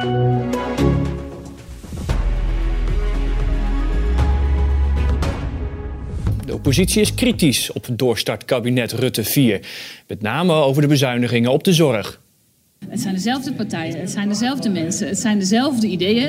De oppositie is kritisch op het doorstartkabinet Rutte 4. Met name over de bezuinigingen op de zorg. Het zijn dezelfde partijen, het zijn dezelfde mensen, het zijn dezelfde ideeën.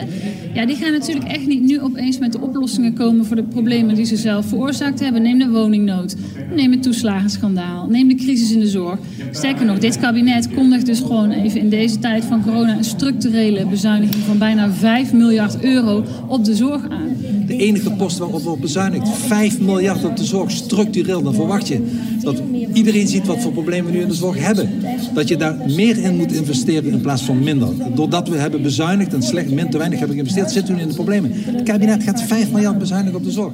Ja, die gaan natuurlijk echt niet nu opeens met de oplossingen komen voor de problemen die ze zelf veroorzaakt hebben. Neem de woningnood, neem het toeslagenschandaal, neem de crisis in de zorg. Sterker nog, dit kabinet kondigt dus gewoon even in deze tijd van corona een structurele bezuiniging van bijna 5 miljard euro op de zorg aan. De enige post waarop wordt bezuinigd, 5 miljard op de zorg, structureel. Dan verwacht je dat iedereen ziet wat voor problemen we nu in de zorg hebben. Dat je daar meer in moet investeren in plaats van minder. Doordat we hebben bezuinigd en slecht, min te weinig hebben geïnvesteerd, zitten we nu in de problemen. Het kabinet gaat 5 miljard bezuinigen op de zorg.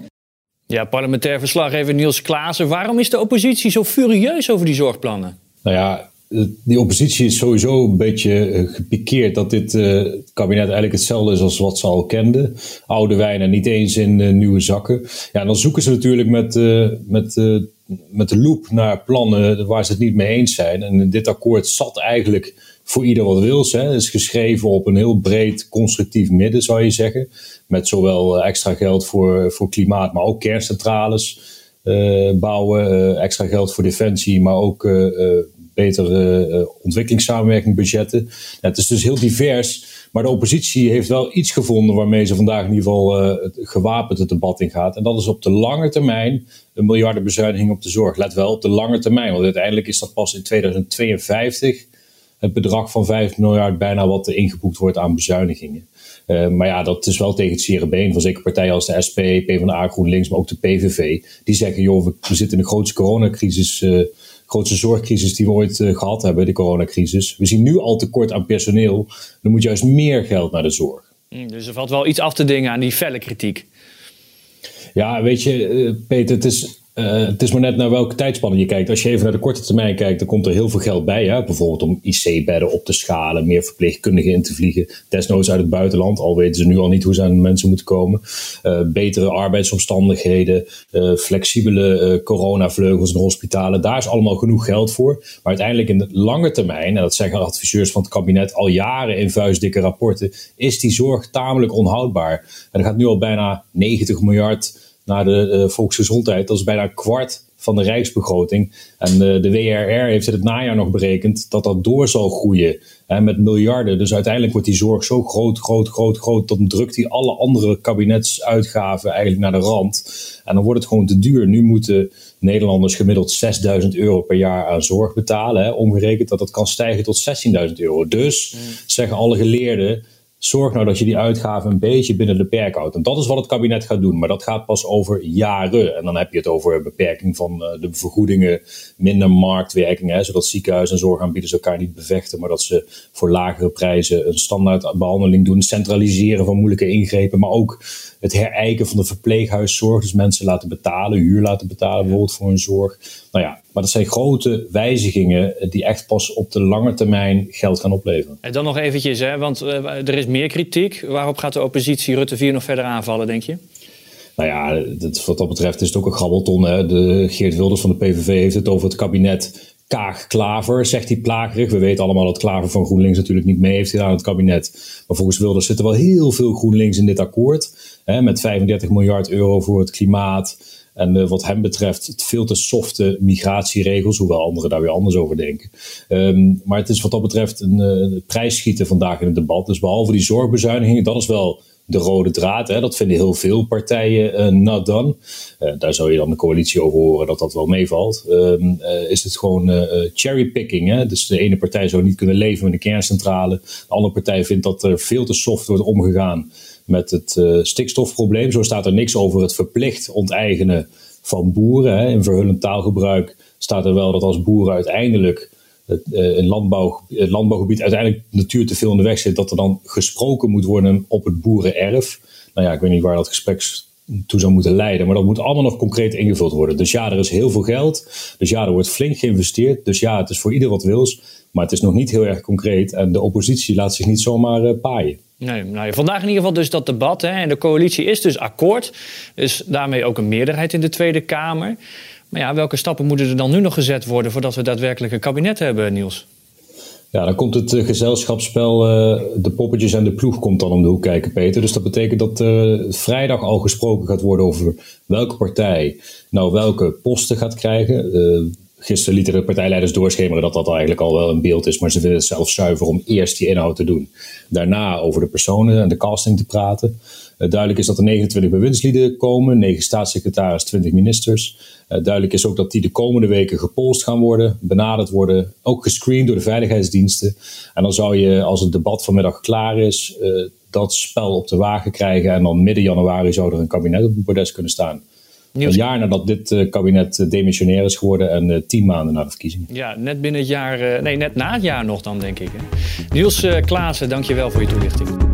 Ja, parlementair verslaggever Niels Klaassen. Waarom is de oppositie zo furieus over die zorgplannen? Nou ja, die oppositie is sowieso een beetje eh, gepikeerd dat dit uh, kabinet eigenlijk hetzelfde is als wat ze al kenden. Oude wijnen, niet eens in uh, nieuwe zakken. Ja, en dan zoeken ze natuurlijk met, uh, met, met de loop naar plannen waar ze het niet mee eens zijn. En dit akkoord zat eigenlijk voor ieder wat wils. Hè. Het is geschreven op een heel breed constructief midden, zou je zeggen. Met zowel extra geld voor, voor klimaat, maar ook kerncentrales bouwen. extra geld voor defensie, maar ook betere uh, ontwikkelingssamenwerking budgetten. Het is dus heel divers, maar de oppositie heeft wel iets gevonden waarmee ze vandaag in ieder geval uh, gewapend het debat in gaat. En dat is op de lange termijn een miljardenbezuiniging op de zorg. Let wel, op de lange termijn, want uiteindelijk is dat pas in 2052 het bedrag van 5 miljard bijna wat er ingeboekt wordt aan bezuinigingen. Uh, maar ja, dat is wel tegen het zere been van zeker partijen als de SP, PvdA, GroenLinks, maar ook de PVV. Die zeggen, joh, we, we zitten in de grootste coronacrisis uh, grootste zorgcrisis die we ooit uh, gehad hebben, de coronacrisis. We zien nu al tekort aan personeel. Er moet juist meer geld naar de zorg. Mm, dus er valt wel iets af te dingen aan die felle kritiek. Ja, weet je, Peter, het is uh, het is maar net naar welke tijdspannen je kijkt. Als je even naar de korte termijn kijkt, dan komt er heel veel geld bij. Hè? Bijvoorbeeld om IC-bedden op te schalen, meer verpleegkundigen in te vliegen. Desnoods uit het buitenland, al weten ze nu al niet hoe ze aan mensen moeten komen. Uh, betere arbeidsomstandigheden, uh, flexibele coronavleugels in hospitalen. Daar is allemaal genoeg geld voor. Maar uiteindelijk in de lange termijn, en dat zeggen adviseurs van het kabinet al jaren in vuistdikke rapporten, is die zorg tamelijk onhoudbaar. En er gaat nu al bijna 90 miljard naar de uh, volksgezondheid. Dat is bijna een kwart van de rijksbegroting. En uh, de WRR heeft in het najaar nog berekend dat dat door zal groeien hè, met miljarden. Dus uiteindelijk wordt die zorg zo groot, groot, groot, groot. Dan drukt hij alle andere kabinetsuitgaven eigenlijk naar de rand. En dan wordt het gewoon te duur. Nu moeten Nederlanders gemiddeld 6000 euro per jaar aan zorg betalen. Hè, omgerekend dat dat kan stijgen tot 16.000 euro. Dus mm. zeggen alle geleerden Zorg nou dat je die uitgaven een beetje binnen de perk houdt. En dat is wat het kabinet gaat doen. Maar dat gaat pas over jaren. En dan heb je het over beperking van uh, de vergoedingen, minder marktwerking. Hè, zodat ziekenhuizen en zorgaanbieders elkaar niet bevechten. Maar dat ze voor lagere prijzen een standaard behandeling doen. Centraliseren van moeilijke ingrepen. Maar ook het herijken van de verpleeghuiszorg. Dus mensen laten betalen, huur laten betalen bijvoorbeeld voor hun zorg. Nou ja, maar dat zijn grote wijzigingen die echt pas op de lange termijn geld gaan opleveren. En dan nog eventjes, hè, want uh, er is meer kritiek. Waarop gaat de oppositie Rutte 4 nog verder aanvallen, denk je? Nou ja, dat, wat dat betreft is het ook een grabbelton. Hè. De, Geert Wilders van de PVV heeft het over het kabinet Kaag Klaver, zegt hij plagerig. We weten allemaal dat Klaver van GroenLinks natuurlijk niet mee heeft gedaan aan het kabinet. Maar volgens Wilders zit er wel heel veel GroenLinks in dit akkoord. Hè, met 35 miljard euro voor het klimaat. En uh, wat hem betreft veel te softe migratieregels, hoewel anderen daar weer anders over denken. Um, maar het is wat dat betreft een uh, prijsschieten vandaag in het debat. Dus behalve die zorgbezuinigingen, dat is wel de rode draad. Hè? Dat vinden heel veel partijen uh. Uh, daar zou je dan de coalitie over horen dat dat wel meevalt. Uh, is het gewoon cherrypicking. Hè? Dus de ene partij zou niet kunnen leven met een kerncentrale. De andere partij vindt dat er veel te soft wordt omgegaan met het uh, stikstofprobleem. Zo staat er niks over het verplicht onteigenen van boeren. Hè. In verhullend taalgebruik staat er wel dat als boeren uiteindelijk het, uh, een landbouw, het landbouwgebied uiteindelijk natuur te veel in de weg zit, dat er dan gesproken moet worden op het boerenerf. Nou ja, ik weet niet waar dat gesprek toe zou moeten leiden. Maar dat moet allemaal nog concreet ingevuld worden. Dus ja, er is heel veel geld. Dus ja, er wordt flink geïnvesteerd. Dus ja, het is voor ieder wat wils. Maar het is nog niet heel erg concreet. En de oppositie laat zich niet zomaar uh, paaien. Nee, nou, vandaag in ieder geval dus dat debat. Hè, en de coalitie is dus akkoord. Dus daarmee ook een meerderheid in de Tweede Kamer. Maar ja, welke stappen moeten er dan nu nog gezet worden voordat we daadwerkelijk een kabinet hebben, Niels? Ja, dan komt het gezelschapsspel uh, De Poppetjes en de Ploeg komt dan om de hoek kijken, Peter. Dus dat betekent dat uh, vrijdag al gesproken gaat worden over welke partij nou welke posten gaat krijgen. Gisteren lieten de partijleiders doorschemeren dat dat eigenlijk al wel een beeld is, maar ze vinden het zelf zuiver om eerst die inhoud te doen. Daarna over de personen en de casting te praten. Uh, duidelijk is dat er 29 bewindslieden komen, 9 staatssecretaris, 20 ministers. Uh, duidelijk is ook dat die de komende weken gepolst gaan worden, benaderd worden, ook gescreend door de veiligheidsdiensten. En dan zou je, als het debat vanmiddag klaar is, uh, dat spel op de wagen krijgen en dan midden januari zou er een kabinet op het bordes kunnen staan. Een jaar nadat dit uh, kabinet uh, demissionair is geworden en uh, tien maanden na de verkiezingen. Ja, net binnen het jaar, nee, net na het jaar nog dan, denk ik. Hè? Niels Klaassen, dank je wel voor je toelichting.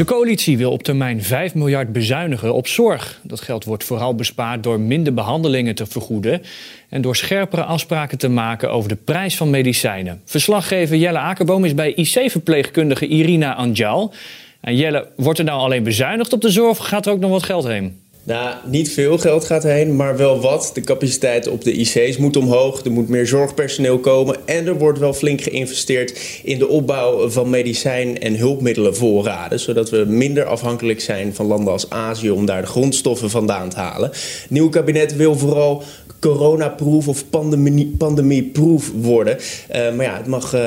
De coalitie wil op termijn 5 miljard bezuinigen op zorg. Dat geld wordt vooral bespaard door minder behandelingen te vergoeden en door scherpere afspraken te maken over de prijs van medicijnen. Verslaggever Jelle Akerboom is bij IC-verpleegkundige Irina Anjal. En Jelle, wordt er nou alleen bezuinigd op de zorg of gaat er ook nog wat geld heen? Nou, niet veel geld gaat heen, maar wel wat. De capaciteit op de IC's moet omhoog. Er moet meer zorgpersoneel komen. En er wordt wel flink geïnvesteerd in de opbouw van medicijn- en hulpmiddelenvoorraden. Zodat we minder afhankelijk zijn van landen als Azië om daar de grondstoffen vandaan te halen. Het nieuwe kabinet wil vooral coronaproof of pandemie, worden. Uh, maar ja, het, mag, uh,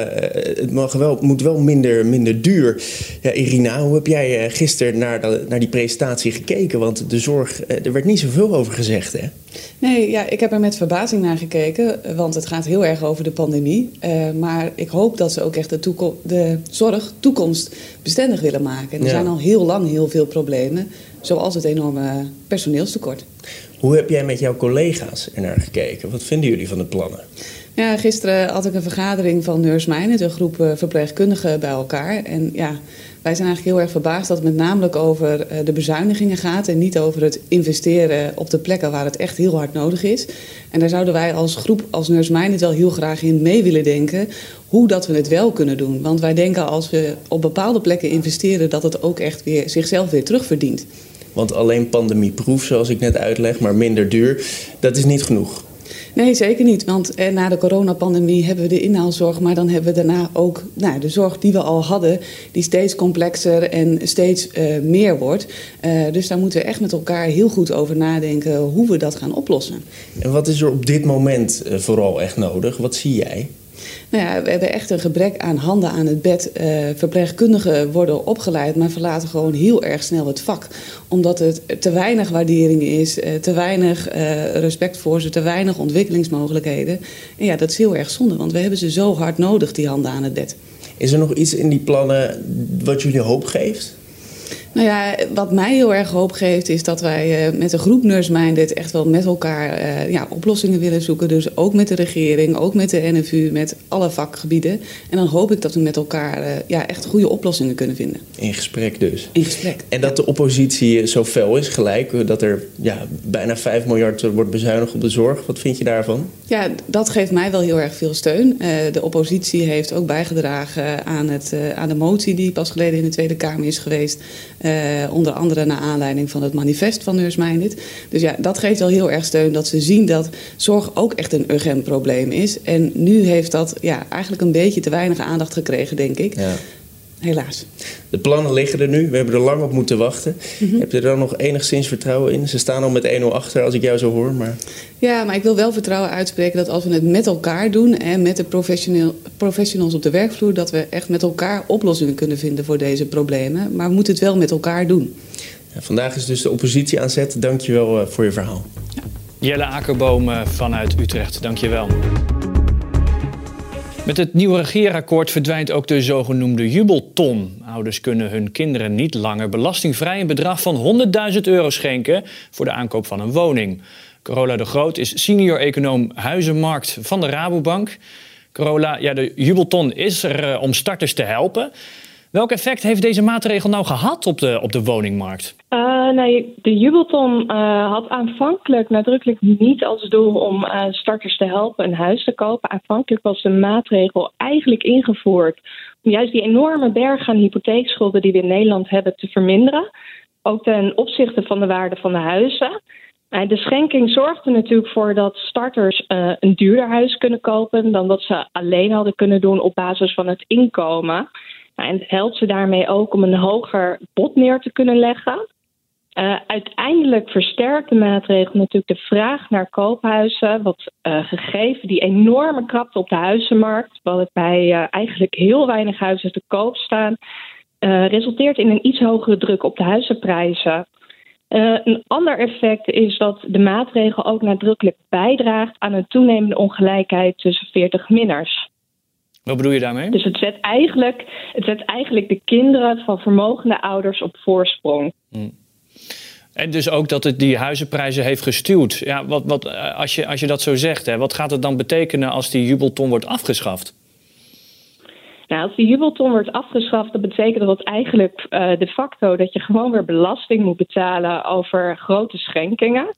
het mag wel, moet wel minder, minder duur. Ja, Irina, hoe heb jij gisteren naar, naar die presentatie gekeken? Want de zorg, er werd niet zoveel over gezegd, hè? Nee, ja, ik heb er met verbazing naar gekeken, want het gaat heel erg over de pandemie. Uh, maar ik hoop dat ze ook echt de, de zorg toekomstbestendig willen maken. En er ja. zijn al heel lang heel veel problemen, zoals het enorme personeelstekort. Hoe heb jij met jouw collega's ernaar gekeken? Wat vinden jullie van de plannen? Ja, gisteren had ik een vergadering van Nurse Mijnen, een groep verpleegkundigen bij elkaar. En ja, wij zijn eigenlijk heel erg verbaasd dat het met name over de bezuinigingen gaat en niet over het investeren op de plekken waar het echt heel hard nodig is. En daar zouden wij als groep, als Nurse Mijnen, wel heel graag in mee willen denken hoe dat we het wel kunnen doen. Want wij denken als we op bepaalde plekken investeren dat het ook echt weer zichzelf weer terugverdient. Want alleen pandemieproef, zoals ik net uitleg, maar minder duur, dat is niet genoeg. Nee, zeker niet. Want eh, na de coronapandemie hebben we de inhaalzorg, maar dan hebben we daarna ook nou, de zorg die we al hadden, die steeds complexer en steeds uh, meer wordt. Uh, dus daar moeten we echt met elkaar heel goed over nadenken hoe we dat gaan oplossen. En wat is er op dit moment vooral echt nodig? Wat zie jij? Nou ja, we hebben echt een gebrek aan handen aan het bed. Uh, verpleegkundigen worden opgeleid, maar verlaten gewoon heel erg snel het vak. Omdat het te weinig waardering is, uh, te weinig uh, respect voor ze, te weinig ontwikkelingsmogelijkheden. En ja, dat is heel erg zonde, want we hebben ze zo hard nodig, die handen aan het bed. Is er nog iets in die plannen wat jullie hoop geeft? Nou ja, wat mij heel erg hoop geeft is dat wij uh, met de groep Nurse Minded echt wel met elkaar uh, ja, oplossingen willen zoeken. Dus ook met de regering, ook met de NFU, met alle vakgebieden. En dan hoop ik dat we met elkaar uh, ja, echt goede oplossingen kunnen vinden. In gesprek dus. In gesprek. En dat de oppositie zo fel is gelijk, dat er ja, bijna 5 miljard wordt bezuinigd op de zorg. Wat vind je daarvan? Ja, dat geeft mij wel heel erg veel steun. de oppositie heeft ook bijgedragen aan, het, aan de motie die pas geleden in de Tweede Kamer is geweest. Uh, onder andere naar aanleiding van het manifest van Nurse. Dus ja, dat geeft wel heel erg steun dat ze zien dat zorg ook echt een urgent probleem is. En nu heeft dat ja, eigenlijk een beetje te weinig aandacht gekregen, denk ik. Ja. Helaas. De plannen liggen er nu. We hebben er lang op moeten wachten. Mm -hmm. Heb je er dan nog enigszins vertrouwen in? Ze staan al met 1-0 achter als ik jou zo hoor. Maar... Ja, maar ik wil wel vertrouwen uitspreken dat als we het met elkaar doen... en met de professioneel, professionals op de werkvloer... dat we echt met elkaar oplossingen kunnen vinden voor deze problemen. Maar we moeten het wel met elkaar doen. Ja, vandaag is dus de oppositie aan zet. Dank je wel uh, voor je verhaal. Ja. Jelle Akerboom vanuit Utrecht, dank je wel. Met het nieuwe regeerakkoord verdwijnt ook de zogenoemde jubelton. Ouders kunnen hun kinderen niet langer belastingvrij een bedrag van 100.000 euro schenken voor de aankoop van een woning. Carola de Groot is senior econoom huizenmarkt van de Rabobank. Carola, ja, de jubelton is er om starters te helpen. Welk effect heeft deze maatregel nou gehad op de, op de woningmarkt? Uh, nee, de jubelton uh, had aanvankelijk nadrukkelijk niet als doel om uh, starters te helpen een huis te kopen. Aanvankelijk was de maatregel eigenlijk ingevoerd om juist die enorme berg aan hypotheekschulden die we in Nederland hebben te verminderen. Ook ten opzichte van de waarde van de huizen. De schenking zorgt er natuurlijk voor dat starters een duurder huis kunnen kopen dan dat ze alleen hadden kunnen doen op basis van het inkomen. En het helpt ze daarmee ook om een hoger bod neer te kunnen leggen. Uh, uiteindelijk versterkt de maatregel natuurlijk de vraag naar koophuizen. Wat uh, gegeven die enorme krapte op de huizenmarkt, waarbij uh, eigenlijk heel weinig huizen te koop staan, resulteert in een iets hogere druk op de huizenprijzen. een ander effect is dat de maatregel ook nadrukkelijk bijdraagt aan een toenemende ongelijkheid tussen 40 minners. Wat bedoel je daarmee? Dus het zet eigenlijk, het zet eigenlijk de kinderen van vermogende ouders op voorsprong. Hmm. En dus ook dat het die huizenprijzen heeft gestuurd. Ja, wat, wat, eh, als, je, als je dat zo zegt, hè, wat gaat het dan betekenen als die jubelton wordt afgeschaft? Nou, als die jubelton wordt afgeschaft, dat betekent dat eigenlijk uh, de facto dat je gewoon weer belasting moet betalen over grote schenkingen.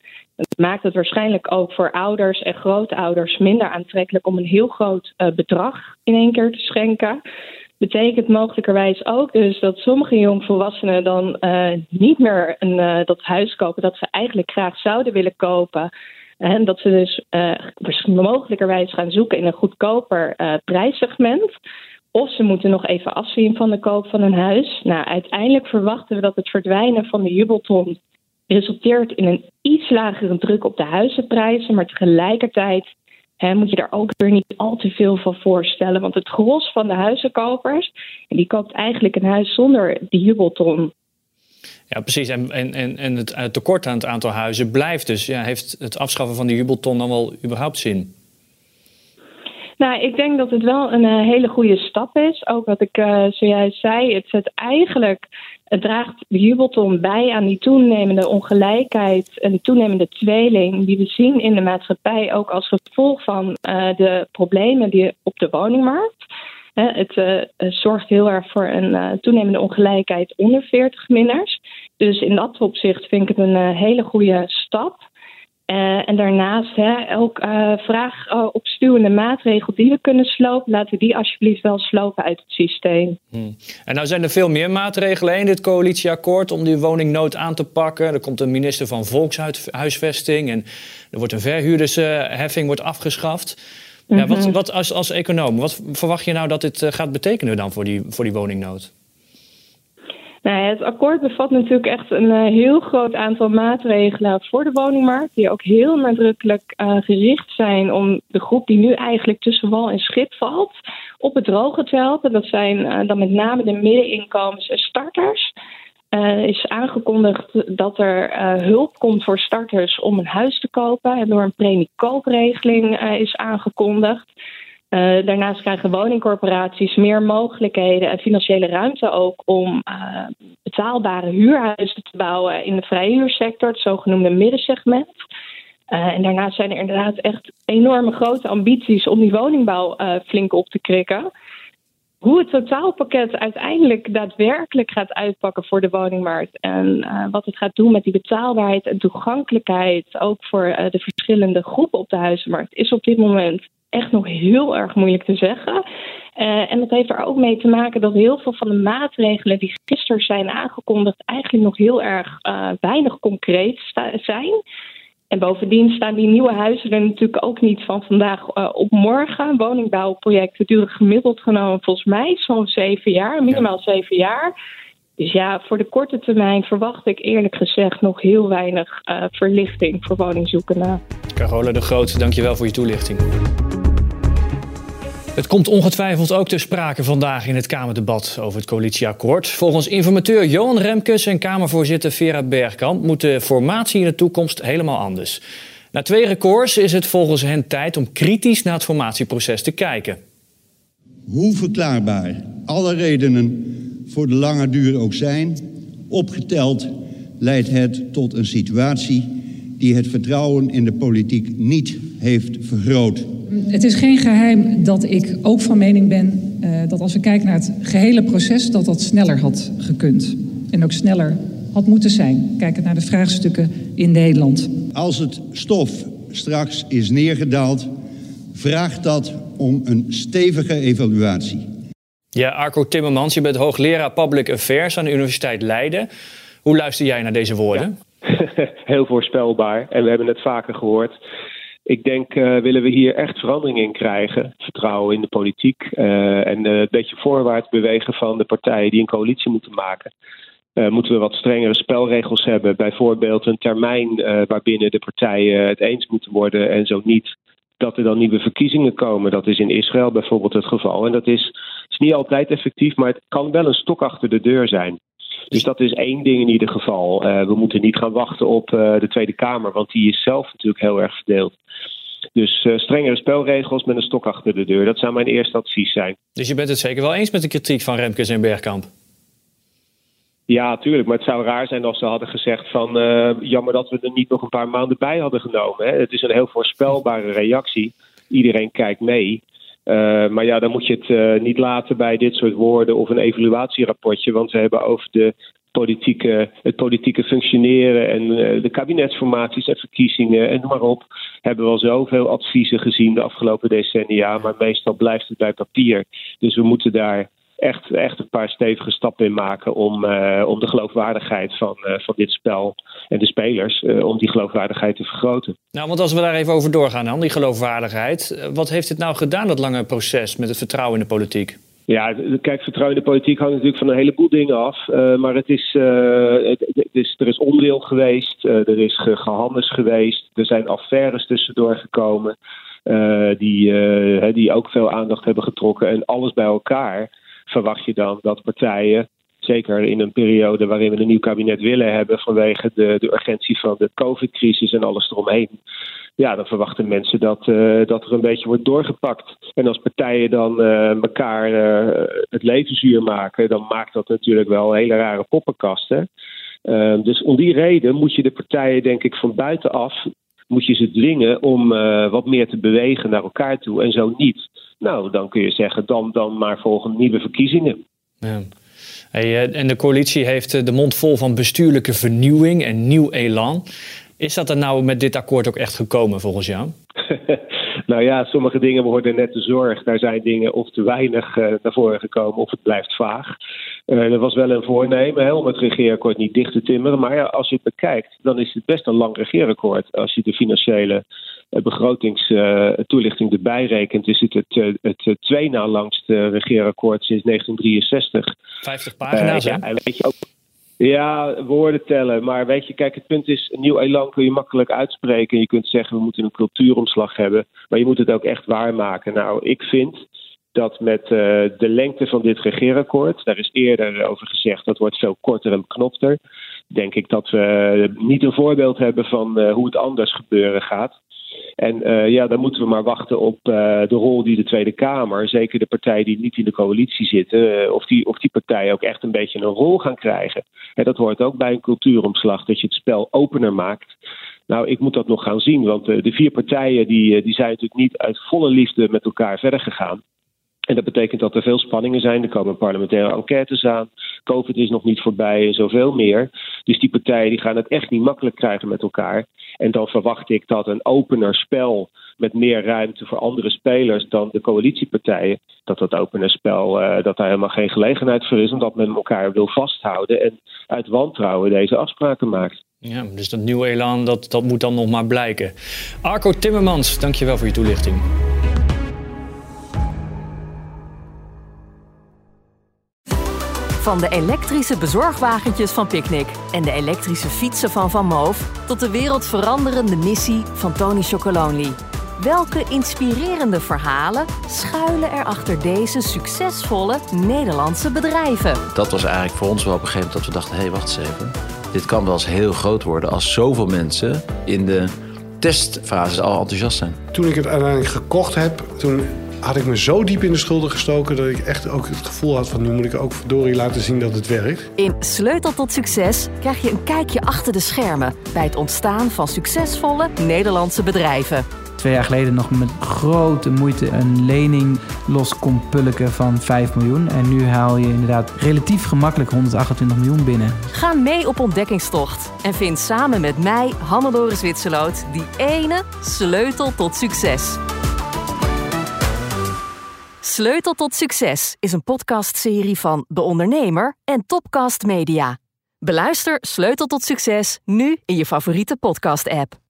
Maakt het waarschijnlijk ook voor ouders en grootouders minder aantrekkelijk om een heel groot uh, bedrag in één keer te schenken betekent mogelijkerwijs ook dus dat sommige jongvolwassenen dan uh, niet meer een, uh, dat huis kopen dat ze eigenlijk graag zouden willen kopen. En dat ze dus mogelijkerwijs gaan zoeken in een goedkoper prijssegment. Of ze moeten nog even afzien van de koop van een huis. Nou, uiteindelijk verwachten we dat het verdwijnen van de jubelton resulteert in een iets lagere druk op de huizenprijzen. Maar tegelijkertijd moet je daar ook weer niet al te veel van voorstellen. Want het gros van de huizenkopers, die koopt eigenlijk een huis zonder die jubelton. Ja, precies. En, en, en het tekort aan het aantal huizen blijft dus. Ja, heeft het afschaffen van die jubelton dan wel überhaupt zin? Nou, ik denk dat het wel een uh, hele goede stap is. Ook wat ik uh, zojuist zei, het zet eigenlijk het draagt de jubelton bij aan die toenemende ongelijkheid en toenemende tweeling die we zien in de maatschappij, ook als gevolg van uh, de problemen die op de woningmarkt. Uh, het zorgt heel erg voor een toenemende ongelijkheid onder 40 minners. Dus in dat opzicht vind ik het een hele goede stap. Uh, en daarnaast hè, ook uh, vraag uh, op stuwende maatregel die we kunnen slopen. Laten we die alsjeblieft wel slopen uit het systeem. Hmm. En nou zijn er veel meer maatregelen in dit coalitieakkoord om die woningnood aan te pakken. Er komt een minister van Volkshuisvesting en er wordt een verhuurdersheffing wordt afgeschaft. ja, wat, mhm. wat als, als econoom, wat verwacht je nou dat dit gaat betekenen dan voor die, voor die woningnood? Nou, het akkoord bevat natuurlijk echt een uh, heel groot aantal maatregelen voor de woningmarkt, die ook heel nadrukkelijk uh, gericht zijn om de groep die nu eigenlijk tussen wal en schip valt, op het droge te helpen. Dat zijn uh, dan met name de middeninkomens en starters. is aangekondigd dat er hulp komt voor starters om een huis te kopen. En door een premiekoopregeling is aangekondigd. Uh, daarnaast krijgen woningcorporaties meer mogelijkheden en financiële ruimte ook om uh, betaalbare huurhuizen te bouwen in de vrijhuursector, het zogenoemde middensegment. Uh, en daarnaast zijn er inderdaad echt enorme grote ambities om die woningbouw flink op te krikken. Hoe het totaalpakket uiteindelijk daadwerkelijk gaat uitpakken voor de woningmarkt en wat het gaat doen met die betaalbaarheid en toegankelijkheid, ook voor de verschillende groepen op de huizenmarkt, is op dit moment echt nog heel erg moeilijk te zeggen. Uh, en dat heeft er ook mee te maken dat heel veel van de maatregelen die gisteren zijn aangekondigd eigenlijk nog heel erg uh, weinig concreet zijn. En bovendien staan die nieuwe huizen er natuurlijk ook niet van vandaag uh, op morgen. Woningbouwprojecten duren gemiddeld genomen volgens mij zo'n zeven jaar, minimaal zeven jaar. Dus ja, voor de korte termijn verwacht ik eerlijk gezegd nog heel weinig verlichting voor woningzoekenden. Carola de Groot, dankjewel voor je toelichting. Het komt ongetwijfeld ook ter sprake vandaag in het Kamerdebat over het coalitieakkoord. Volgens informateur Johan Remkes en Kamervoorzitter Vera Bergkamp moet de formatie in de toekomst helemaal anders. Na twee records is het volgens hen tijd om kritisch naar het formatieproces te kijken. Hoe verklaarbaar alle redenen voor de lange duur ook zijn, opgeteld leidt het tot een situatie die het vertrouwen in de politiek niet heeft vergroot. Het is geen geheim dat ik ook van mening ben uh, dat als we kijken naar het gehele proces, dat dat sneller had gekund. En ook sneller had moeten zijn. Kijken naar de vraagstukken in Nederland. Als het stof straks is neergedaald, vraagt dat om een stevige evaluatie. Ja, Arco Timmermans, je bent hoogleraar Public Affairs aan de Universiteit Leiden. Hoe luister jij naar deze woorden? Ja. heel voorspelbaar. En we hebben het vaker gehoord. Ik denk, uh, willen we hier echt verandering in krijgen, vertrouwen in de politiek uh, en uh, een beetje voorwaarts bewegen van de partijen die een coalitie moeten maken. moeten we wat strengere spelregels hebben, bijvoorbeeld een termijn waarbinnen de partijen het eens moeten worden en zo niet, dat er dan nieuwe verkiezingen komen. Dat is in Israël bijvoorbeeld het geval. En dat is, is niet altijd effectief, maar het kan wel een stok achter de deur zijn. Dus dat is één ding in ieder geval. Uh, we moeten niet gaan wachten op uh, de Tweede Kamer, want die is zelf natuurlijk heel erg verdeeld. Dus uh, strengere spelregels met een stok achter de deur. Dat zou mijn eerste advies zijn. Dus je bent het zeker wel eens met de kritiek van Remkes en Bergkamp? Ja, tuurlijk. Maar het zou raar zijn als ze hadden gezegd van... Uh, jammer dat we er niet nog een paar maanden bij hadden genomen. Hè. Het is een heel voorspelbare reactie. Iedereen kijkt mee. Uh, maar ja, dan moet je het uh, niet laten bij dit soort woorden of een evaluatierapportje. Want we hebben over de politieke, het politieke functioneren en uh, de kabinetsformaties en verkiezingen en noem maar op. Hebben we al zoveel adviezen gezien de afgelopen decennia. Maar meestal blijft het bij papier. Dus we moeten daar echt, echt een paar stevige stappen in maken om, uh, om de geloofwaardigheid van, uh, van dit spel en de spelers, uh, om die geloofwaardigheid te vergroten. Nou, want als we daar even over doorgaan, dan die geloofwaardigheid. Wat heeft het nou gedaan, dat lange proces met het vertrouwen in de politiek? Ja, kijk, vertrouwen in de politiek hangt natuurlijk van een heleboel dingen af. Uh, maar het is, uh, het, het is, er is onwil geweest, uh, er is ge gehandels geweest, er zijn affaires tussendoor gekomen die, die ook veel aandacht hebben getrokken. En alles bij elkaar verwacht je dan dat partijen, zeker in een periode waarin we een nieuw kabinet willen hebben vanwege de, de urgentie van de COVID-crisis en alles eromheen. Ja, dan verwachten mensen dat, uh, dat er een beetje wordt doorgepakt. En als partijen dan uh, elkaar uh, het leven zuur maken, dan maakt dat natuurlijk wel hele rare poppenkasten. dus om die reden moet je de partijen, denk ik, van buitenaf moet je ze dwingen om wat meer te bewegen naar elkaar toe en zo niet. Nou, dan kun je zeggen, dan, dan maar volgen nieuwe verkiezingen. Ja. Hey, en de coalitie heeft de mond vol van bestuurlijke vernieuwing en nieuw elan. Is dat er nou met dit akkoord ook echt gekomen volgens jou? nou ja, sommige dingen worden net de zorg. Daar zijn dingen of te weinig uh, naar voren gekomen of het blijft vaag. Uh, er was wel een voornemen hè, om het regeerakkoord niet dicht te timmeren. Maar ja, als je het bekijkt, dan is het best een lang regeerakkoord. Als je de financiële begrotingstoelichting erbij rekent, is het het, het, het twee na langste regeerakkoord sinds 1963. 50 pagina's, ja, en weet je ook, ja, woorden tellen. Maar weet je, kijk, het punt is, een nieuw elan kun je makkelijk uitspreken. Je kunt zeggen, we moeten een cultuuromslag hebben. Maar je moet het ook echt waarmaken. Nou, ik vind dat met uh, de lengte van dit regeerakkoord, daar is eerder over gezegd, dat wordt veel korter en beknopter. Denk ik dat we niet een voorbeeld hebben van uh, hoe het anders gebeuren gaat. En uh, ja, dan moeten we maar wachten op uh, de rol die de Tweede Kamer, zeker de partijen die niet in de coalitie zitten, uh, of, die, of die partijen ook echt een beetje een rol gaan krijgen. En dat hoort ook bij een cultuuromslag, dat je het spel opener maakt. Nou, ik moet dat nog gaan zien, want de vier partijen die, die zijn natuurlijk niet uit volle liefde met elkaar verder gegaan. En dat betekent dat er veel spanningen zijn. Er komen parlementaire enquêtes aan. COVID is nog niet voorbij en zoveel meer. Dus die partijen die gaan het echt niet makkelijk krijgen met elkaar. En dan verwacht ik dat een opener spel met meer ruimte voor andere spelers dan de coalitiepartijen, dat dat opener spel, uh, dat daar helemaal geen gelegenheid voor is, omdat men elkaar wil vasthouden en uit wantrouwen deze afspraken maakt. Ja, dus dat nieuwe elan, dat, dat moet dan nog maar blijken. Arco Timmermans, dankjewel voor je toelichting. Van de elektrische bezorgwagentjes van Picnic en de elektrische fietsen van Van Moof tot de wereldveranderende missie van Tony Chocolonely. Welke inspirerende verhalen schuilen er achter deze succesvolle Nederlandse bedrijven? Dat was eigenlijk voor ons wel op een gegeven moment dat we dachten: hé, hey, wacht eens even. Dit kan wel eens heel groot worden als zoveel mensen in de testfase al enthousiast zijn. Toen ik het uiteindelijk gekocht heb, toen had ik me zo diep in de schulden gestoken dat ik echt ook het gevoel had van nu moet ik ook verdorie laten zien dat het werkt. In Sleutel tot Succes krijg je een kijkje achter de schermen bij het ontstaan van succesvolle Nederlandse bedrijven. Twee jaar geleden nog met grote moeite een lening los kon pulken van 5 miljoen. En nu haal je inderdaad relatief gemakkelijk 128 miljoen binnen. Ga mee op ontdekkingstocht en vind samen met mij, Hannelore Zwitserloot, die ene sleutel tot succes. Sleutel tot Succes is een podcastserie van De Ondernemer en Topcast Media. Beluister Sleutel tot Succes nu in je favoriete podcast-app.